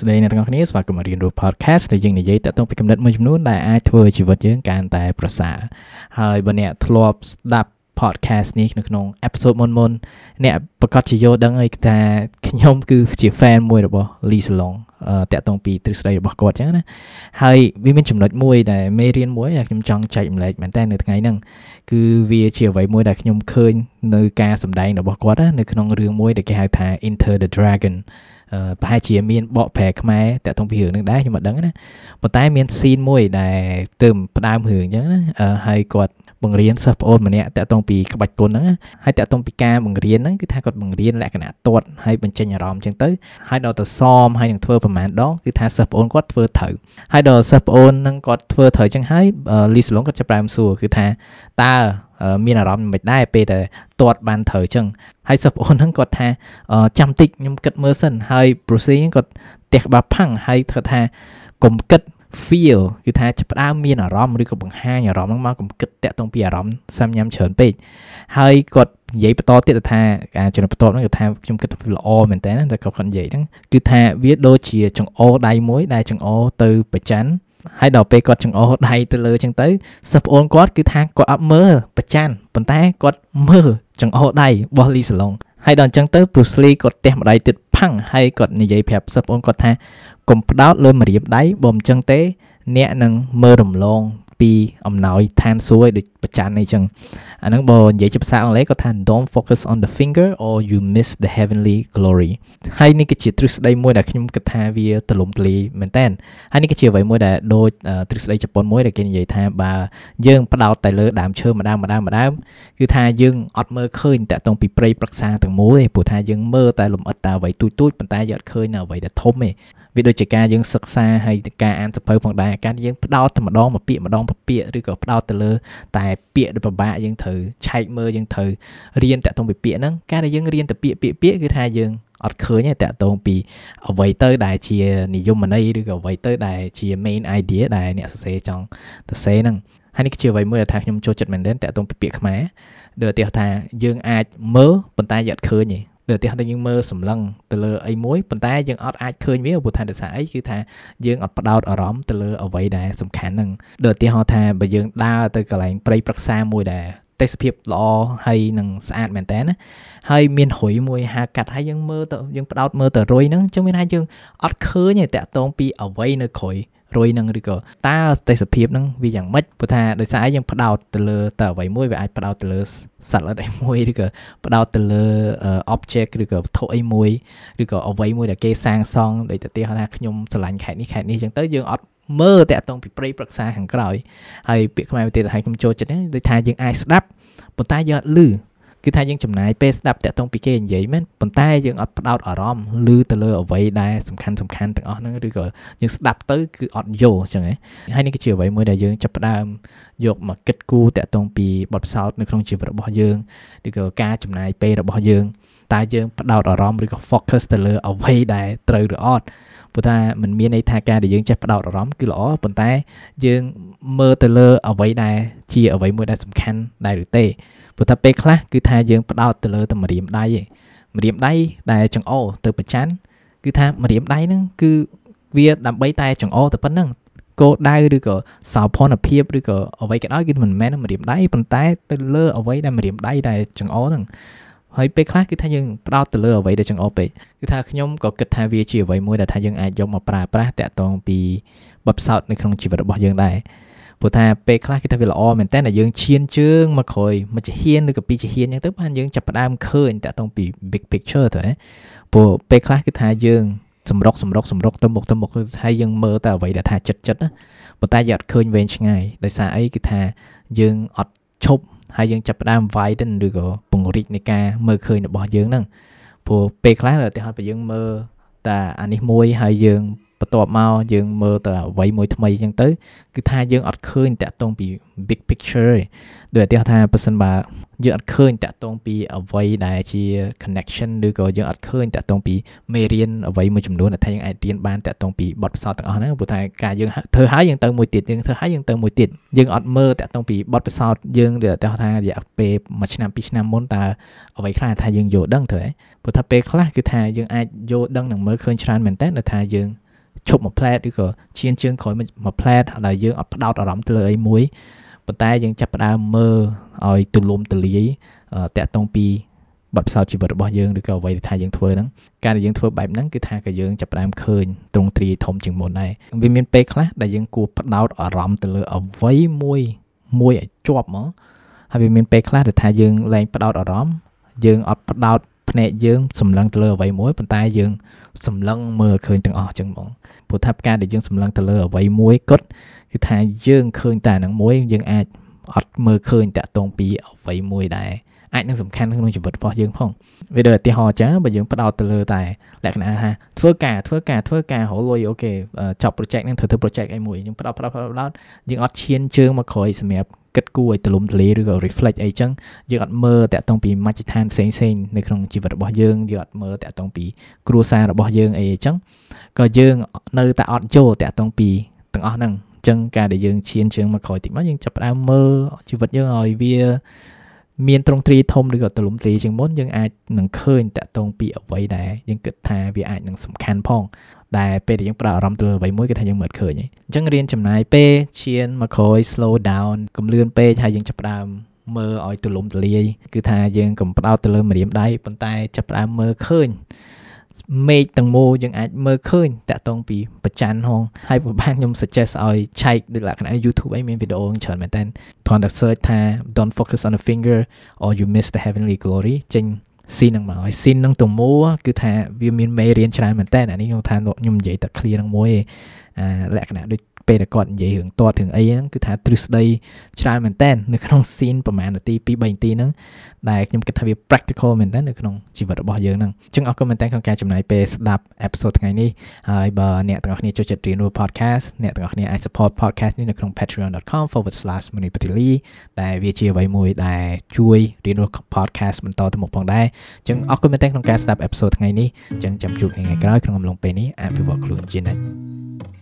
ស្តីអ្នកទាំងអស់គ្នាស្វាគមន៍មករៀនរស់ podcast ដែលយើងនិយាយតាក់ទងពីកំណត់មួយចំនួនដែលអាចធ្វើជីវិតយើងកាន់តែប្រសើរហើយបើអ្នកធ្លាប់ស្ដាប់ podcast នេះនៅក្នុង episode មុនមុនអ្នកប្រកាសជាយល់ដឹងហើយថាខ្ញុំគឺជា fan មួយរបស់ Lee Salong តាក់ទងពីទ្រឹស្ដីរបស់គាត់ចឹងណាហើយវាមានចំណុចមួយដែលមេរៀនមួយដែលខ្ញុំចង់ចែកម្លែកមែនតើនៅថ្ងៃហ្នឹងគឺវាជាអ្វីមួយដែលខ្ញុំឃើញនៅការសម្ដែងរបស់គាត់នៅក្នុងរឿងមួយដែលគេហៅថា Enter the Dragon ប្រហែលជាមានបកប្រែខ្មែរតាក់ទងពីរឿងហ្នឹងដែរខ្ញុំអត់ដឹងណាប៉ុន្តែមានស៊ីនមួយដែលទើបផ្ដើមរឿងអញ្ចឹងណាហើយគាត់ បង្រៀនសិស្សប្អូនម្នាក់តាក់ទងពីក្បាច់គុណហ្នឹងហើយតាក់ទងពីការបង្រៀនហ្នឹងគឺថាគាត់បង្រៀនលក្ខណៈទាត់ហើយបញ្ចេញអារម្មណ៍អញ្ចឹងទៅហើយដល់ទៅសមហើយនឹងធ្វើប្រហែលដងគឺថាសិស្សប្អូនគាត់ធ្វើត្រូវហើយដល់សិស្សប្អូនហ្នឹងគាត់ធ្វើត្រូវអញ្ចឹងហើយលីសឡុងគាត់ចាប់ផ្ដើមសួរគឺថាតើមានអារម្មណ៍មិនដែរពេលដែលទាត់បានត្រូវអញ្ចឹងហើយសិស្សប្អូនហ្នឹងគាត់ថាចាំតិចខ្ញុំគិតមើលសិនហើយ Bruce គាត់ទះក្បាលផាំងហើយគាត់ថាកុំគិត feel គឺថាចាប់ផ្ដើមមានអារម្មណ៍ឬក៏បង្ហាញអារម្មណ៍ហ្នឹងមកកុំគិតតាក់ទងពីអារម្មណ៍សាំញ៉ាំច្រើនពេកហើយគាត់និយាយបន្តទៀតថាការចំណុចបន្ទាប់ហ្នឹងគឺថាខ្ញុំគិតថាល្អមែនតើតែគាត់គាត់និយាយហ្នឹងគឺថាវាដូចជាចង្អោដៃមួយដែលចង្អោទៅប្រច័នហើយដល់ពេលគាត់ចង្អោដៃទៅលើចឹងទៅសិស្សប្អូនគាត់គឺថាគាត់អត់មើលប្រច័នប៉ុន្តែគាត់មើលចង្អោដៃរបស់លីសាឡុង ហើយដល់អញ្ចឹងទៅ Bruce Lee គាត់ទះម្ដាយទៀតផាំងហើយគាត់និយាយប្រាប់សិស្សប្អូនគាត់ថាកុំផ្ដោតលើម្រាមដៃបើមិនអញ្ចឹងទេ អ្នកនឹងមើលរំលង ពីអំណោយឋានសួគ៌ដូចប្រច័នអីចឹងអាហ្នឹងបើនិយាយជាភាសាអង់គ្លេសគាត់ថា don't focus on the finger or you miss the heavenly glory ហើយនេះគឺជាទ្រឹស្ដីមួយដែលខ្ញុំគិតថាវាទលំទលាយមែនតើហើយនេះគឺជាអ្វីមួយដែលដូចទ្រឹស្ដីជប៉ុនមួយដែលគេនិយាយថាបើយើងផ្ដោតតែលើដើមឈើម្ដងម្ដងម្ដងគឺថាយើងអត់មើលឃើញតាក់ទងពីព្រៃប្រឹក្សាទាំងមូលទេព្រោះថាយើងមើលតែលំអិតតែអ្វីទូចទូចប៉ុន្តែយើងអត់ឃើញនៅអ្វីដែលធំទេ វាដូចជាការយើងសិក្សាហើយការអានសភៅផងដែរការយើងផ្ដោតតែម្ដងមួយពាក្យម្ដងមួយពាក្យឬក៏ផ្ដោតទៅលើ តែពាក្យដែលពិបាកយើងត្រូវឆែកមើលយើងត្រូវរៀនតាក់ទងពីពាក្យហ្នឹងការដែលយើងរៀនតែពាក្យពាក្យពាក្យគឺថាយើងអត់ឃើញទេតាក់ទងពីអ្វីទៅដែលជានិយមន័យឬក៏អ្វីទៅដែលជា main idea ដែលអ្នកសរសេរចង់សរសេរហ្នឹងហើយនេះគឺជាអ្វីមួយដែលថាខ្ញុំចូលចិត្តមែនទែនតាក់ទងពីពាក្យខ្មែរដូចឧទាហរណ៍ថាយើងអាចមើលប៉ុន្តែយើងអត់ឃើញទេដូច ឧទាហរណ៍ថាយើងមើលសម្លឹងទៅលើអីមួយប៉ុន្តែយើងអត់អាចឃើញវាព្រោះថាដោយសារអីគឺថាយើងអត់ផ្ដោតអារម្មណ៍ទៅលើអ្វីដែលសំខាន់ហ្នឹងដូចឧទាហរណ៍ថាបើយើងដើរទៅកន្លែងព្រៃប្រឹក្សាមួយដែលទេសភាពល្អហើយនឹងស្អាតមែនតើណាហើយមានរុយមួយហាកាត់ហើយយើងមើលទៅយើងផ្ដោតមើលទៅរុយហ្នឹងចឹងមានថាយើងអត់ឃើញទេតាក់ទងពីអ្វីនៅក្រោយ រុយនឹងឬក៏តើទេសភាពនឹងវាយ៉ាងម៉េចព្រោះថាដោយសារយើងផ្ដោតទៅលើតើអ្វីមួយវាអាចផ្ដោតទៅលើសត្វល្អិតអីមួយឬក៏ផ្ដោតទៅលើ object ឬក៏វត្ថុអីមួយឬក៏អ្វីមួយដែលគេសាងសង់ដូចទៅទីថាខ្ញុំស្រឡាញ់ខេត្តនេះខេត្តនេះអញ្ចឹងទៅយើងអត់មើលតាក់ទងពីព្រៃប្រឹក្សាខាងក្រោយហើយពាក្យខ្មែរប្រទេសឲ្យខ្ញុំចូលចិត្តនេះដូចថាយើងអាចស្ដាប់ប៉ុន្តែយើងអត់ឮ គឺថាយើងចំណាយពេលស្ដាប់តាក់ទងពីគេនិយាយមែនប៉ុន្តែយើងអត់ផ្ដោតអារម្មណ៍ឮទៅលើអ្វីដែលសំខាន់សំខាន់ទាំងអស់ហ្នឹងឬក៏យើងស្ដាប់ទៅគឺអត់យល់អញ្ចឹងហ៎ហើយនេះគឺជាអ្វីមួយដែលយើងចាប់ផ្ដើមយកមកគិតគូរតាក់ទងពីបទពិសោធន៍នៅក្នុងជីវិតរបស់យើងឬក៏ការចំណាយពេលរបស់យើង តើយើងផ្ដោតអារម្មណ៍ឬក៏ focus ទៅលើអ្វីដែលត្រូវឬអត់ព្រោះថាมันមានន័យថាការដែលយើងចេះផ្ដោតអារម្មណ៍គឺល្អប៉ុន្តែយើងមើលទៅលើអ្វីដែលជាអ្វីមួយដែលសំខាន់ដែរឬទេព្រោះថាពេលខ្លះគឺថាយើងផ្ដោតទៅលើតែម្រាមដៃឯងម្រាមដៃដែលចង្អោទៅប្រច័នគឺថាម្រាមដៃហ្នឹងគឺវាដើម្បីតែចង្អោតែប៉ុណ្្នឹងគោលដៅឬក៏សោភ័ណភាពឬក៏អ្វីក៏ដោយគឺមិនមែនម្រាមដៃប៉ុន្តែទៅលើអ្វីដែលម្រាមដៃដែលចង្អោហ្នឹង ហើយពេលខ្លះគឺថាយើងផ្ដោតទៅលើអ្វីដែលចង្អោពេកគឺថាខ្ញុំក៏គិតថាវាជាអ្វីមួយដែលថាយើងអាចយកមកប្រើប្រាស់តាក់ទងពីបបផ្សោតនៅក្នុងជីវិតរបស់យើងដែរព្រោះថាពេលខ្លះគេថាវាល្អមែនតើយើងឈានជើងមកក្រោយមួយជាហ៊ានឬក៏ពីរជាហ៊ានអញ្ចឹងទៅបានយើងចាប់ផ្ដើមឃើញតាក់ទងពី big picture ទៅព្រោះពេលខ្លះគឺថាយើងសម្រុកសម្រុកសម្រុកទៅមុខទៅមុខគឺថាយើងមើលតែអ្វីដែលថាចិត្តចិត្តណាប៉ុន្តែយើងអត់ឃើញវែងឆ្ងាយដោយសារអីគឺថាយើងអត់ឈប់ ហើយយើងចាប់ផ្ដើម widen ឬក៏ពង្រីកនៃការមើលឃើញរបស់យើងហ្នឹងព្រោះពេលខ្លះឧទាហរណ៍បើយើងមើលតែអានេះមួយហើយយើង បន្ទាប់មកយើងមើលទៅអ្វីមួយថ្មីអញ្ចឹងទៅគឺថាយើងអត់ឃើញតាក់ទងពី big picture ទេដូចឧទាហរណ៍ថាប៉ះសិនបើយើងអត់ឃើញតាក់ទងពីអ្វីដែលជា connection ឬក៏យើងអត់ឃើញតាក់ទងពីមេរៀនអ្វីមួយចំនួនដែលថាយើងអាចរៀនបានតាក់ទងពីបទពិសោធន៍ទាំងអស់ហ្នឹងព្រោះថាការយើងធ្វើហើយយើងទៅមួយទៀតយើងធ្វើហើយយើងទៅមួយទៀតយើងអត់មើលតាក់ទងពីបទពិសោធន៍យើងដែលថាថារយៈពេលមួយឆ្នាំពីរឆ្នាំមុនតើអ្វីខ្លះថាយើងយល់ដឹងទៅហ៎ព្រោះថាពេលខ្លះគឺថាយើងអាចយល់ដឹងនឹងមើលឃើញច្រើនមែនតើថាយើង ឈប់មួយផ្លែតឬក៏ឈានជើងក្រោយមួយផ្លែតដែលយើងអត់ផ្ដោតអារម្មណ៍ទៅលើអីមួយប៉ុន្តែយើងចាប់ផ្ដើមមើលឲ្យទូលំទូលាយតាក់ទងពីបទពិសោធន៍ជីវិតរបស់យើងឬក៏អ្វីដែលថាយើងធ្វើហ្នឹងការដែលយើងធ្វើបែបហ្នឹងគឺថាក៏យើងចាប់ផ្ដើមឃើញទ្រង់ទ្រាយធំជាងមុនដែរវាមានពេលខ្លះដែលយើងគួរផ្ដោតអារម្មណ៍ទៅលើអ្វីមួយមួយឲ្យជាប់មកហើយវាមានពេលខ្លះដែលថាយើងលែងផ្ដោតអារម្មណ៍យើងអត់ផ្ដោត ភ្នែកយើងសម្លឹងទៅលើអ្វីមួយប៉ុន្តែយើងសម្លឹងមើលឃើញទាំងអស់ចឹងហ្មងព្រោះថាការដែលយើងសម្លឹងទៅលើអ្វីមួយគត់គឺថាយើងឃើញតែនឹងមួយយើងអាចអត់មើលឃើញតាក់ទងពីអ្វីមួយដែរអាចនឹងសំខាន់ក្នុងជីវិតរបស់យើងផងវាដូចឧទាហរណ៍ចាបើយើងផ្ដោតទៅលើតែលក្ខណៈថាធ្វើការធ្វើការធ្វើការរលុយអូខេចប់ project ហ្នឹងធ្វើធ្វើ project អីមួយយើងផ្ដោតផ្ដោតផ្ដោតយើងអត់ឈានជើងមកក្រោយសម្រាប់ គិតគូរឲ្យទលំទលាឬក៏ reflect អីចឹងយើងអត់មើលតាក់ទងពីមជ្ឈដ្ឋានផ្សេងផ្សេងនៅក្នុងជីវិតរបស់យើងយើងអត់មើលតាក់ទងពីគ្រួសាររបស់យើងអីចឹងក៏យើងនៅតែអត់ចូលតាក់ទងពីទាំងអស់ហ្នឹងអញ្ចឹងការដែលយើងឈានជើងមកក្រោយតិចមកយើងចាប់ផ្ដើមមើលជីវិតយើងឲ្យវា មានត្រង់ទ្រីធំឬក៏ទលំទ្រីជាងមុនយើងអាចនឹងឃើញតាក់ទងពីអ្វីដែលយើងគិតថាវាអាចនឹងសំខាន់ផងដែលពេលដែលយើងផ្ដោតអារម្មណ៍ទៅលើអ្វីមួយគឺថាយើងមិនឃើញអញ្ចឹងរៀនចំណាយពេលឈានមកក្រោយ slow down កុំលឿនពេកហើយយើងចាប់ផ្ដើមមើលឲ្យទូលំទូលាយគឺថាយើងកុំផ្ដោតទៅលើម្រាមដៃប៉ុន្តែចាប់ផ្ដើមមើលឃើញ មេឃទាំងមូលយើងអាចមើលឃើញតាក់ទងពីប្រច័នហងហើយប្រហែលខ្ញុំ suggest ឲ្យឆែកដូចលក្ខណៈ YouTube អីមានវីដេអូច្រើនមែនតើគ្រាន់តែ search ថា don't focus on the finger or you miss the heavenly glory ចេញស៊ីនឹងមកហើយស៊ីននឹងទៅមូគឺថាវាមានមេរៀនច្រើនមែនតើអានេះខ្ញុំថាខ្ញុំនិយាយតែ clear នឹងមួយអាលក្ខណៈដូច ពេលដែលគាត់និយាយរឿងតតរឿងអីហ្នឹងគឺថាទ្រឹស្ដីច្រើនមែនតើនៅក្នុង scene ប្រហែលនាទី2 3នាទីហ្នឹងដែលខ្ញុំគិតថាវា practical មែនតើនៅក្នុងជីវិតរបស់យើងហ្នឹងអញ្ចឹងអរគុណមែនតើក្នុងការចំណាយពេលស្ដាប់ episode ថ្ងៃនេះហើយបើអ្នកទាំងអស់គ្នាចូលចិត្តរៀនរស់ podcast អ្នកទាំងអស់គ្នាអាច support podcast នេះនៅក្នុង patreon.com/munipatili ដែលវាជាអ្វីមួយដែលជួយរៀនរស់ podcast បន្តទៅមុខផងដែរអញ្ចឹងអរគុណមែនតើក្នុងការស្ដាប់ episode ថ្ងៃនេះអញ្ចឹងចាំជួបគ្នាថ្ងៃក្រោយក្នុងអំឡុងពេលនេះអភិវឌ្ឍខ្លួនជានិច្ច